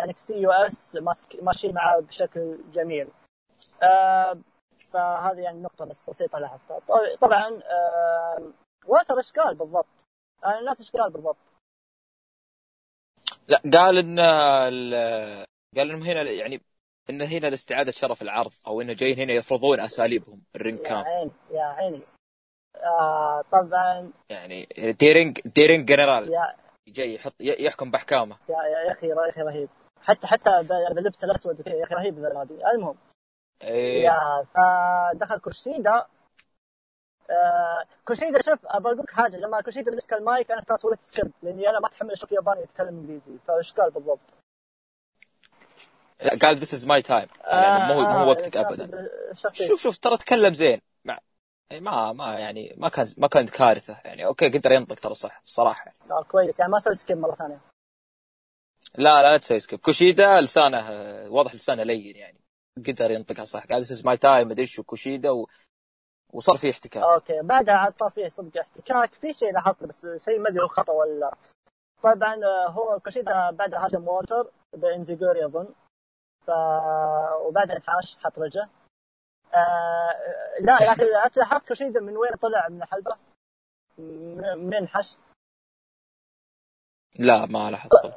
NXT US ماشي معه بشكل جميل آه، فهذه يعني نقطة بس بسيطة لاحظتها طب- طبعا آه، والتر إيش قال بالضبط؟ آه، الناس إيش قال بالضبط؟ لا قال إن ال- قال إنهم هنا يعني إن هنا لاستعادة شرف العرض أو إنه جايين هنا يفرضون أساليبهم الرينج يا كامب عيني يا عيني. آه طبعا. يعني ديرينج ديرينج جنرال. يا جاي يحط يحكم بأحكامه. يا, يا أخي يا أخي رهيب. حتى حتى باللبس الأسود يا أخي رهيب ذا المهم. إيه. يا فدخل كوشيدا. آه كوشيدا شوف ابى أقول لك حاجة. لما كوشيدا مسك المايك أنا ترى سويت skip لأني أنا ما أتحمل أشوف ياباني يتكلم إنجليزي. فإيش قال بالضبط؟ لا قال this is my time يعني مو مو وقتك ابدا. شوف شوف ترى تكلم زين. مع يعني ما ما يعني ما كان ما كانت كارثة. يعني okay قدر ينطق ترى صح الصراحه آه كويس. يعني ما سوي skip مرة ثانية. لا لا لا تسوي skip كوشيدا لسانه آه، واضح لسانه لين يعني. قدر ينطقها صح. قال this is my time مدري شو كوشيدا و... وصار في احتكاك. okay. بعدها عاد صار فيه صدق احتكاك. في شيء لاحظته بس شيء ما أدري هو خطأ ولا لا. طبعا آه، هو كوشيدا بعدها هاجم وولتر ب enzuigiri أظن. ف وبعدها انحاش حط رجله. آه لا لكن لاحظت كوشيدا من وين طلع؟ من الحلبة؟ من انحش؟ لا ما لاحظت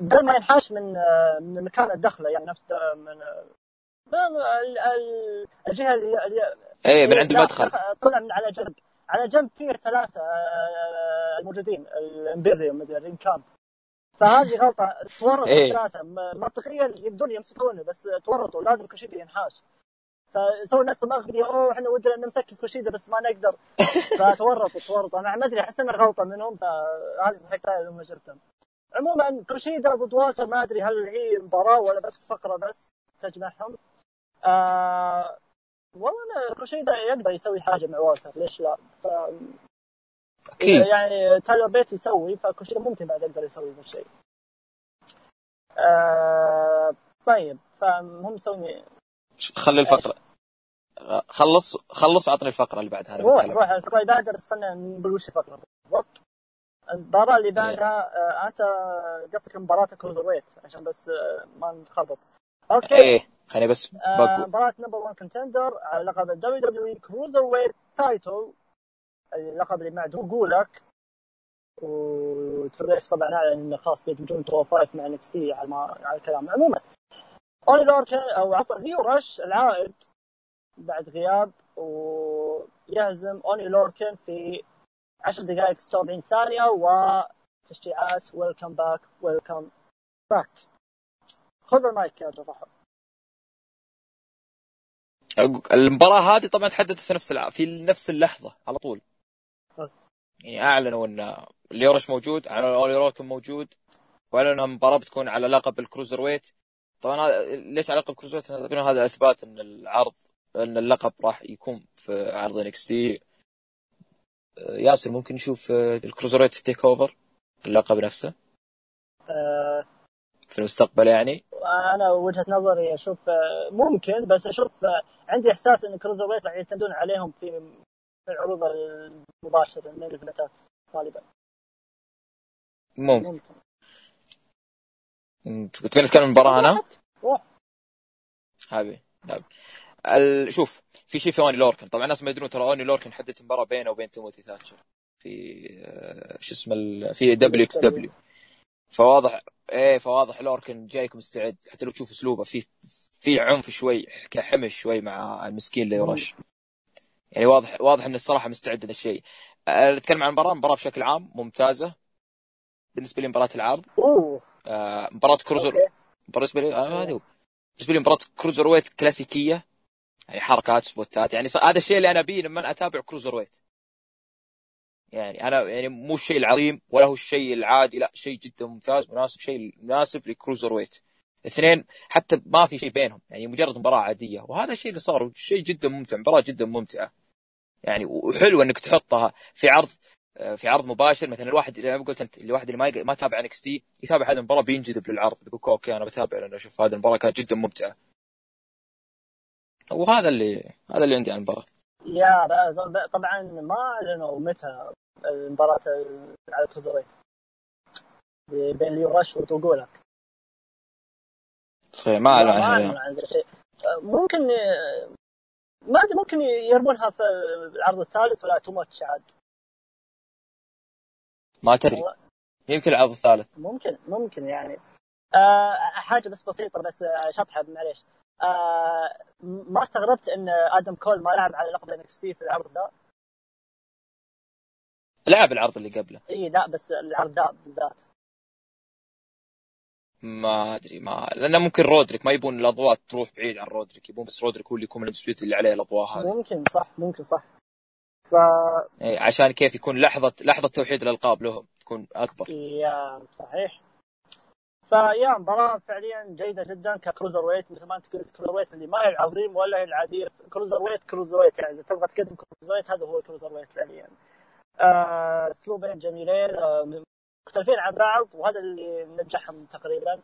بدل ما ينحاش من آه، من مكان الدخلة يعني نفس آه، من آه، من ال- ال- الجهة اللي اللي- إيه من عند لا، المدخل. دخل- طلع من على جنب. على جنب فيه ثلاثة آه، الموجودين الإمبيريوم مدري كامب فهذه غلطة. تورطوا إيه. الثلاثه م- منطقيا يبدون يمسكونه بس تورطوا. لازم كوشيدا ينحاش فسووا نفسهم اغبياء أوه إحنا ودنا نمسك كوشيدا بس ما نقدر. فتورطوا تورطوا. أنا ما أدري أحس إنها غلطة منهم فهذه الحكاية اللي هم شفتهم عموما كوشيدا ضد والتر ما أدري هل هي مباراة ولا بس فقرة بس تجمعهم. آه والله كوشيدا يقدر يسوي حاجة مع والتر ليش لا. أكيد. يعني تايلر بيت يسوي فكوشيدا ممكن بعد يقدر يسوي ذا الشيء. آه طيب فهم مسوي خلي الفقرة. خلص خلص وعطني الفقرة اللي بعدها روح روح الفقره اللي بعدها بس خلينا نقول وش الفقرة. بالضبط المباراة اللي بعدها آه أنت قصدك مباراة cruiserweight عشان بس آه ما نخربط. okay. إيه خليني بس آه بقول مباراة number 1 contender على لقب ال WWE cruiserweight title اللقب اللي مع درو جولك وتريش طبعا اعلن انه خلاص بيدمجون تو 5 مع NXT على ما على الكلام عموما اوني أو عفوا ليو رش العائد بعد غياب ويهزم أوني لوركن في 10 دقائق 46 ثانية وتشجيعات welcome back welcome back خذ المايك يا جرحة المباراة هذه طبعا تحددت في نفس. في نفس اللحظة على طول. يعني أعلنوا إن ليو رش موجود أعلنوا أوني لوركن موجود وأعلنوا انها مباراه بتكون على لقب ال cruiserweight. طبعا ليش على لقب ال cruiserweight؟ هذا إثبات إن العرض إن اللقب راح يكون في عرض NXT. ياسر ممكن نشوف آه، ال cruiserweight في TakeOver اللقب نفسه؟ آه في المستقبل يعني؟ أنا وجهة نظري أشوف آه، ممكن بس أشوف آه، عندي إحساس إن cruiserweight راح يعتمدون عليهم في العروض المباشرة من الايفنتات غالبا. ممكن. تبي نتكلم عن المباراه أنا؟ روح حبيبي حبيبي. شوف في شيء في أوني لوركن. طبعا الناس ما يدرون ترى أوني لوركن حدت مباراة بينه وبين تيموثي ثاتشر في آه، شو اسمه ال... في دبليو إكس دبليو فواضح إيه فواضح لوركن جايك مستعد. حتى لو تشوف أسلوبه في في عنف شوي كحمش شوي مع المسكين ليو رش. يعني واضح واضح انه الصراحة مستعد لهذا الشيء. أه، نتكلم عن المباراه المباراه بشكل عام ممتازة بالنسبة لي مباراة العرض. أوه. آه، مباراة cruiser. بالنسبة لي آه، هذا هو بالنسبة لي مباراة cruiserweight كلاسيكية يعني حركات سبوتات. يعني هذا الشيء اللي أنا أبيه لما أتابع cruiserweight. يعني أنا يعني مو الشيء العظيم ولا هو الشيء العادي لا شيء جدا ممتاز مناسب شيء مناسب ل cruiserweight. اثنين حتى ما في شيء بينهم يعني مجرد مباراة عادية. وهذا الشيء اللي صار شيء جدا ممتع مباراة جدا ممتعة. يعني وحلو إنك تحطها في عرض آه، في عرض مباشر. مثلا الواحد ما قلت أنت الواحد اللي ما ما تابع NXT يتابع هذه المباراة بينجذب للعرض. يقول okay أنا بتابع لأن أشوف هذه المباراة كانت جدا ممتعة. وهذا اللي هذا اللي عندي عن المباراة. yeah طبعا ما أعلنوا متى المباراة على ال cruiserweight بين ليو رش ودرو جولك صحيح ما أعلن عنها ممكن ما أدري ممكن يرمونها في العرض الثالث ولا too much عاد. ما تدري. يمكن العرض الثالث. ممكن ممكن يعني. آه حاجة بس بسيطة بس شطحة معليش. آه ما استغربت إن آدم كول ما لعب على لقب NXT في العرض ذا. لعب العرض اللي قبله. إي لا بس العرض ذا بالذات. ما أدري ما لأنه ممكن رودريك ما يبون الأضواء تروح بعيد عن رودريك يبون بس رودريك هو اللي يكون اللي عليه الأضواء هذه. ممكن صح ممكن صح. ف إيه، عشان كيف يكون لحظة لحظة توحيد الألقاب لهم تكون أكبر. yeah صحيح. ف yeah مباراة فعليا جيدة جدا ك cruiserweight مثل ما أنت قلت cruiserweight اللي ما هي العظيم ولا هي العادية. cruiserweight cruiserweight يعني إذا تبغى تقدم cruiserweight هذا هو cruiserweight فعليا. آه، اسلوبين جميلين آه، مختلفين عن بعض وهذا اللي نجحهم تقريبا.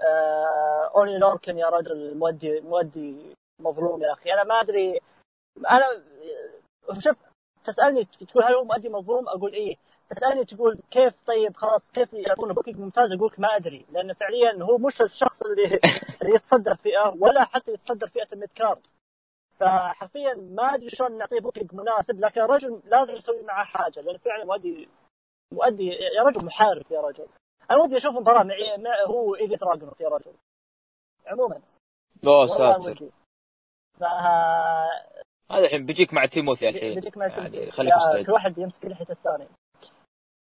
آه، أوني لوركن يا رجل مؤدي مؤدي مظلوم يا أخي. أنا ما أدري أنا شوف تسألني تقول هل هو مؤدي مظلوم؟ أقول إيه. تسألني تقول كيف طيب خلاص كيف يعطونه booking ممتاز؟ أقول ما أدري لأن فعليا هو مش الشخص اللي اللي يتصدر فئة ولا حتى يتصدر فئة ال mid card فحرفيا ما أدري شلون نعطيه booking مناسب لكن الرجل لازم يسوي معاه حاجة لأن فعلا مؤدي مؤدي يا رجل محارب يا رجل. أنا ودي أشوف مباراه مع, مع إيليا دراجنوف يا رجل. عموما. لا ساتر هذا الحين بيجيك مع تيموثي الحين. بيجيك مع يعني خليك يا مستعد. كل واحد يمسك لحيه الثاني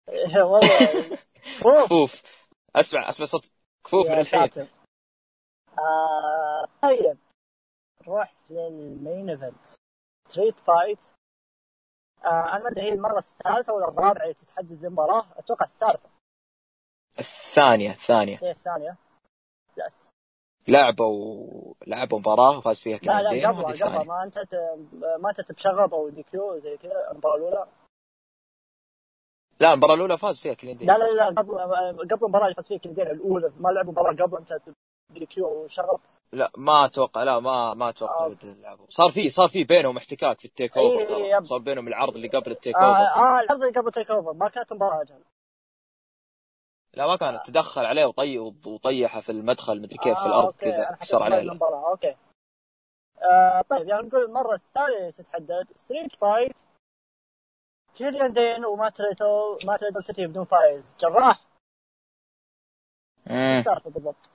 إيه والله. كفوف. أسمع أسمع صوت كفوف من الحين. آه طيب. نروح لل main event. street fight آه أنا ما أدري هي المرة الثالثة ولا الرابعة اللي تتحدد المباراة. أتوقع الثالثة. الثانية الثانية. هي الثانية. لا لعبوا لعبوا مباراه وفاز فيها لا لا كندين قبل قبل. ما انتهت- ما انتهت بشغب أو DQ زي كذا المباراة الأولى. لا المباراة الأولى فاز فيها كندين لا لا لا قبل قبل المباراة اللي فاز فيها كندين الأولى. ما لعبوا مباراة قبل انتهت DQ أو شغب. لا ما أتوقع لا ما ما أتوقع آه. يلعبوا صار في صار في بينهم احتكاك في ال TakeOver إيه، ترى. صار بينهم العرض اللي قبل ال Take آه, Over. آه العرض اللي قبل TakeOver ما كانت مباراة أجل. لا ما كانت تدخل عليه وطي وطيحه في المدخل مدري كيف في آه، الأرض أوكي، كذا كسر عليه. المباراة أوكي. آه طيب يعني نقول المرة الثانية تتحدد street fight كيليان دين ومات ريدل مات ريدل تنتهي بدون فايز. جراح. تعرف بالضبط؟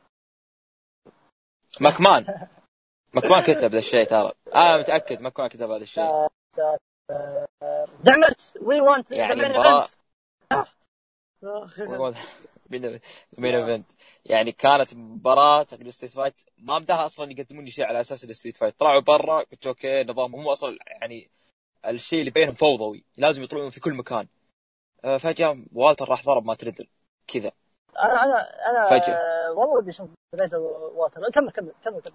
مكمان مكمان كتب ذا الشيء ترى. أنا متأكد مكمان كتب هذا الشيء. دعمت وي وانت يعني المباراة- مين ايفنت يعني كانت مباراة تقريبا ستريت فايت ما بدها أصلا يقدمون لي شيء على أساس الستريت فايت طلعوا برا قلت أوكي نظام هم أصلا يعني الشيء اللي بينهم فوضوي. لازم يطلعون في كل مكان. آه، فجأة والتر راح ضرب مات ريدل كذا. أنا أنا أنا فجأة. والله ودي أشوف ريدل والتر كمل كمل كمل كمل.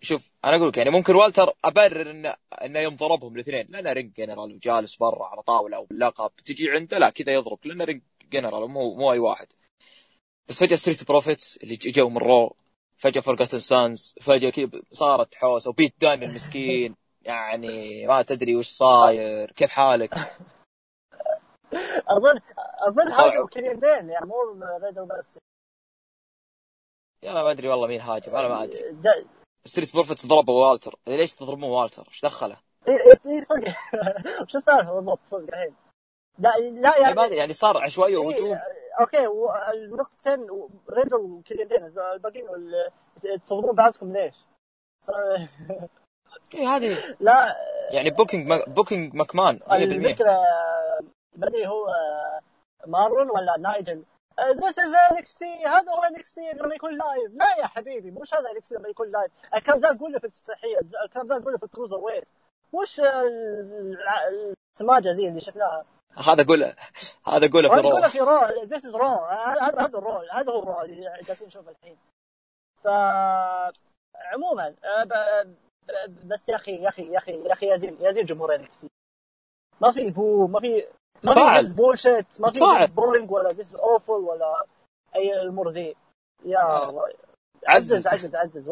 شوف أنا أقول لك يعني ممكن والتر أبرر انه إنه يوم ضربهم الاثنين لأنه Ring General وجالس برا على طاولة أو لقب تجي عنده لا كذا يضرب. لأنه Ring General مو مو أي واحد. بس فجأة Street Profits اللي جو من Raw. فجأة Forgotten Sons فجأة كذا صارت حوسة وبيت دان المسكين يعني ما تدري وش صاير. كيف حالك؟ اظن أظن طبعاً. هاجم دين يعني مو ريدل بس يا ما أدري والله مين هاجم أنا ما أدري. Street Profits ضربوا والتر ليش تضربون والتر إيش دخله؟ إيه، صدق. وش السالفه بالضبط؟ صدق الحين. لا لا يعني يعني ما أدري يعني صار عشوائيه وهجوم. إيه، أوكي والنقطتين ريدل وكيليان دين الباقيين تضربون بعضكم ليش؟ هذه لا. يعني booking booking مكمان 100% المشكلة ادري هو مارو ولا نايجل this is NXT هذا هو NXT لما يكون live لا يا حبيبي مش هذا NXT لما يكون live الكلام ذا نقوله في الافتتاحيه الكلام ذا نقوله في ال cruiserweight وش ال- السماجة ذي اللي شفناها؟ هذا قوله هذا قوله في وأنا Raw أقول في Raw this is Raw هذا هذا ال Raw هذا هو ال Raw اللي جالسين نشوفه الحين. ف عموما آه، ب- بس يا أخي يا أخي يا أخي يا أخي يزين يزين جمهور NXT ما في boo ما في تفاعل. this bullshit ما في boring ولا this awful ولا أي الأمور ذي. يا آه. عزز. عزز عزز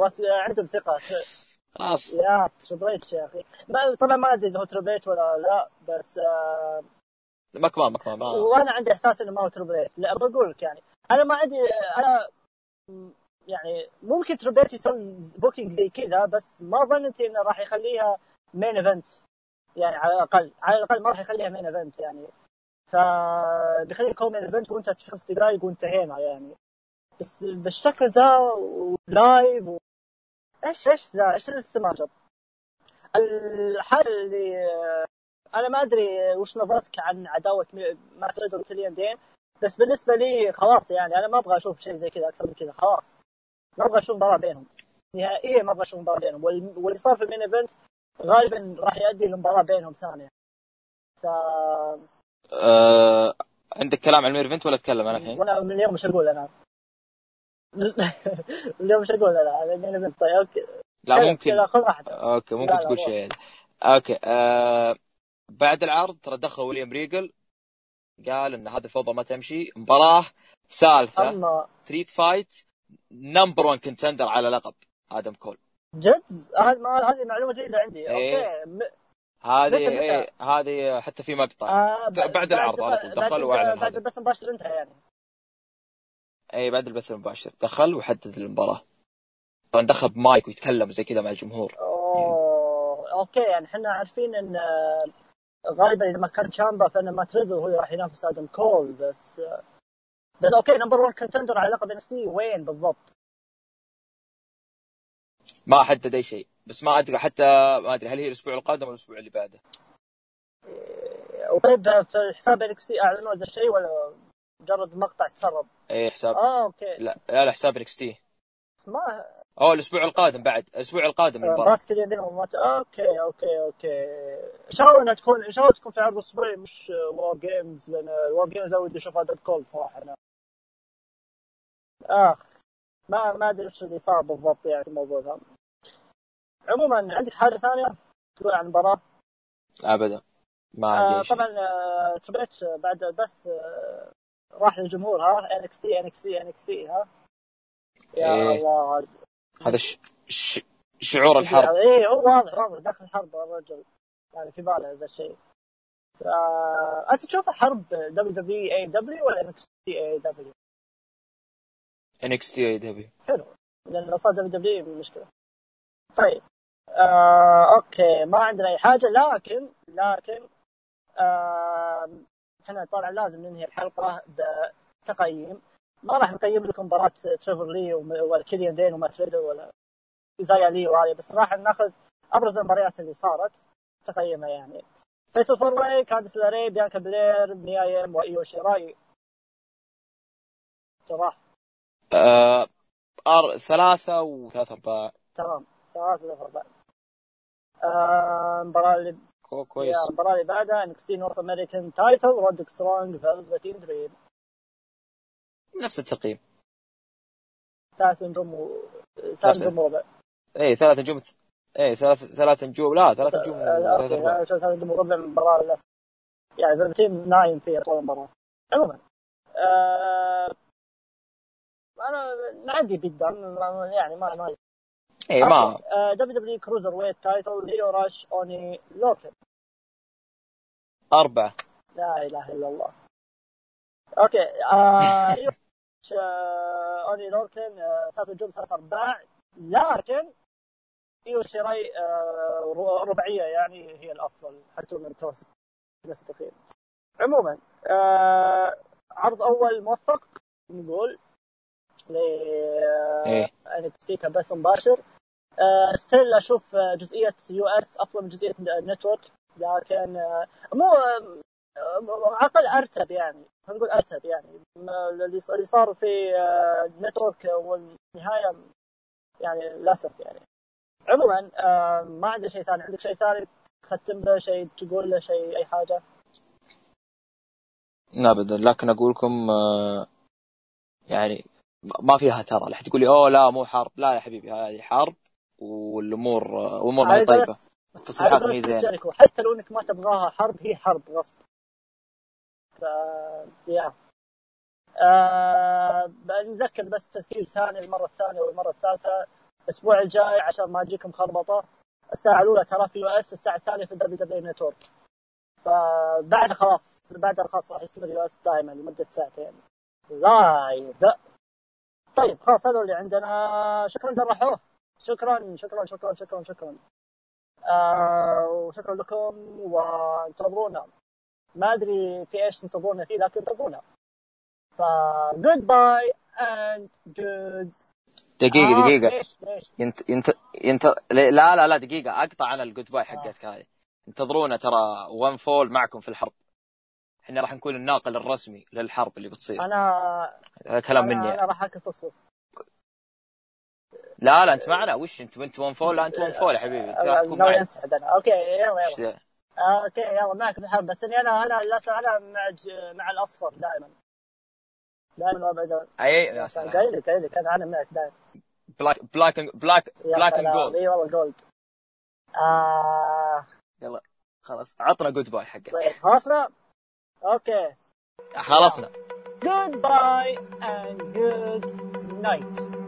عندهم ثقة. خلاص. يا Triple H يا أخي. ما- طبعا ما أدري إذا هو Triple H ولا لا بس آه مكمان مكمان ما وأنا عندي إحساس إنه ما هو Triple H لا بقول لك يعني أنا ما عندي أنا يعني ممكن Triple H يسوي booking زي كذا بس ما ظننت إنه راح يخليها main event يعني على الأقل على الأقل ما راح يخليها main event يعني. ف بيخليك هو main event وانتهى في خمس دقائق وانتهينا يعني. بس بالشكل ذا و live و... إيش إيش ذا؟ إيش السماجه الحاجة اللي أنا ما أدري وش نظرتك عن عداوة مات ريدل وكليان دين بس بالنسبة لي خلاص يعني. أنا ما أبغى أشوف شيء زي كذا أكثر من كذا خلاص. ما أبغى أشوف مباراة بينهم. نهائيا ما أبغى أشوف مباراة بينهم. وال- واللي صار في ال main event غالبا راح يؤدي لمباراة بينهم ثانية ف آه عندك كلام عن ال main event ولا أتكلم أنا الحين؟ وأنا من اليوم مش أقول أنا؟ اليوم مش أقول أنا؟ event طيب أوكي. لا ممكن. أوكي ممكن تقول. شيء. أوكي آه بعد العرض ترى دخل ويليام ريجل قال إن هذه الفوضى ما تمشي. مباراة ثالثة. اما street fight number 1 contender على لقب آدم كول. جد؟ هذه معلومة جيدة عندي. إيه. أوكي. هذه؟ إيه هذه حتى في مقطع. آه بعد العرض على طول. بعد- دخل وأعلن بعد. البث المباشر انتهى يعني. اي بعد البث المباشر. دخل وحدد المباراة. طبعا دخل بمايك ويتكلم زي كذا مع الجمهور. أوه أوكي. يعني إحنا عارفين إن آه، غالبا إذا ما كان تشامبا فإن مات ريدل هو راح ينافس آدم كول بس آه، بس أوكي number 1 contender على لقب ان وين بالضبط؟ ما حدد اي شيء. بس ما أدري حتى ما أدري هل هي الأسبوع القادم ولا الأسبوع اللي بعده؟ وطيب في حساب NXT أعلنوا هذا الشيء ولا مجرد مقطع تسرب؟ اي حساب. آه okay. لا لا, لا حساب NXT. ما أوه الأسبوع القادم بعد. الأسبوع القادم المباراة. كليان دين ومات... okay okay okay. إن شاء الله إنها تكون إن شاء الله تكون في عرض أسبوعي مش War Games لأن ال War Games ودي اشوفها ديد كولد صراحة. أنا آخ ما ما أدري وش اللي صار بالضبط يعني في الموضوع ذا عموما عندك حاجة ثانية؟ تقول عن المباراة؟ ابدا. ما آه عندي شيء طبعا آه بعد البث آه راح للجمهور ها؟ NXT NXT NXT ها؟ يا إيه. الله. هذا ش... ش... شعور الحرب. اي هو واضح واضح. داخل حرب الرجل يعني في باله هذا الشيء. ف... أنت تشوف حرب دبليو دبليو اي دبليو ولا NXT AEW؟ NXT AEW حلو. لأن لو صار WWE مشكلة. طيب. آه، okay ما عندنا أي حاجة لكن لكن آه، إحنا طبعا لازم ننهي الحلقة بتقييم ما راح نقيم لكم مباراة تريفر لي وم- ولا كيليان دين ريدل ولا زايا لي وهذه بس راح ناخذ أبرز المباريات اللي صارت تقييمها يعني. fatal four way كاندس لاري بيانكا بلير ميا يم وايو شيراي جراح آه... أر... ثلاثة وثلاثة أرباع تمام ثلاثة ثلاثة أربعة. آه، المباراة اللي كو- كويس. yeah المباراة اللي بعدها NXT North American title رودريك سترونج فلفتين دريم نفس التقييم. ثلاث نجوم و... ثلاث نجوم وربع. اي ثلاث نجوم اي ثلاث ثلاث نجوم لا ثلاث نجوم آه، أنا شفت ثلاث نجوم وربع من المباراة للأسف. يعني فلفتين نايم فيها طول المباراة عموما آه... أنا نعدي بالدم يعني ما ما اي ما WWE cruiserweight title ليو راش أوني لوكن. أربعة. لا إله إلا الله. okay آه ليو راش، آه أوني لوكن آه ثلاث نجوم ثلاث ارباع لكن ايو شيراي آه رباعيه يعني هي الأفضل. حتى من نفس التقييم عموما آه عرض أول موفق نقول ل إيه. NXT كبث مباشر. آه still أشوف آه، جزئية US افضل من جزئية Network لكن آه مو آه، عقل أرتب يعني خلينا نقول أرتب يعني. اللي صار في آه، Network والنهاية يعني للأسف يعني. عموما آه، ما عندي شيء ثاني. عندك شيء ثاني تختم به شيء تقول له شيء أي حاجة؟ ابدا. لكن أقول لكم آه، يعني ما فيها ترى. لا تقول لي أوه لا مو حرب. لا يا حبيبي هذه حرب. والامور آه، الأمور ما هي طيبه التصريحات ما هي زينة. حتى لو إنك ما تبغاها حرب هي حرب غصب. ف yeah. آه نذكر بس تذكير ثاني المره الثانية والمرة الثالثة. الأسبوع الجاي عشان ما تجيكم خربطة. الساعة الأولى ترى في US الساعة الثانية في WWE Network. فبعد خلاص بعد خلاص راح يستمر US دائما لمدة ساعتين. live طيب خلاص هذا اللي عندنا. شكرا درحوه شكرا شكرا شكرا شكرا شكرا. آه وشكرا لكم وانتظرونا. ما أدري في إيش تنتظرونا فيه لكن انتظرونا. ف goodbye and good دقيقه دقيقة. ليش ليش ينت ينت ينت لا لا لا دقيقة. أقطع أنا ال goodbye حقتك هذه. انتظرونا ترى One Fall معكم في الحرب. إحنا راح نكون الناقل الرسمي للحرب اللي بتصير. أنا هذا كلام أنا, مني. أنا راح أكل فصفص لا لا انت معنا. وش انت؟ انت One Fall لا انت One Fall يا حبيبي. انت راح تكون معي. انسحب أنا. okay يلا يلا؟ آه، okay يلا معك بالحرب بس إني أنا أنا للاسف أنا مع مع الأصفر دائما. دائما وابدا أي يا سلام. قايل لك قايل لك أنا أنا معك دائما. black black black black and. gold اي والله gold آه. يلا خلاص. عطنا goodbye حقك. طيب خلصنا؟ okay. خلصنا. Goodbye and good night.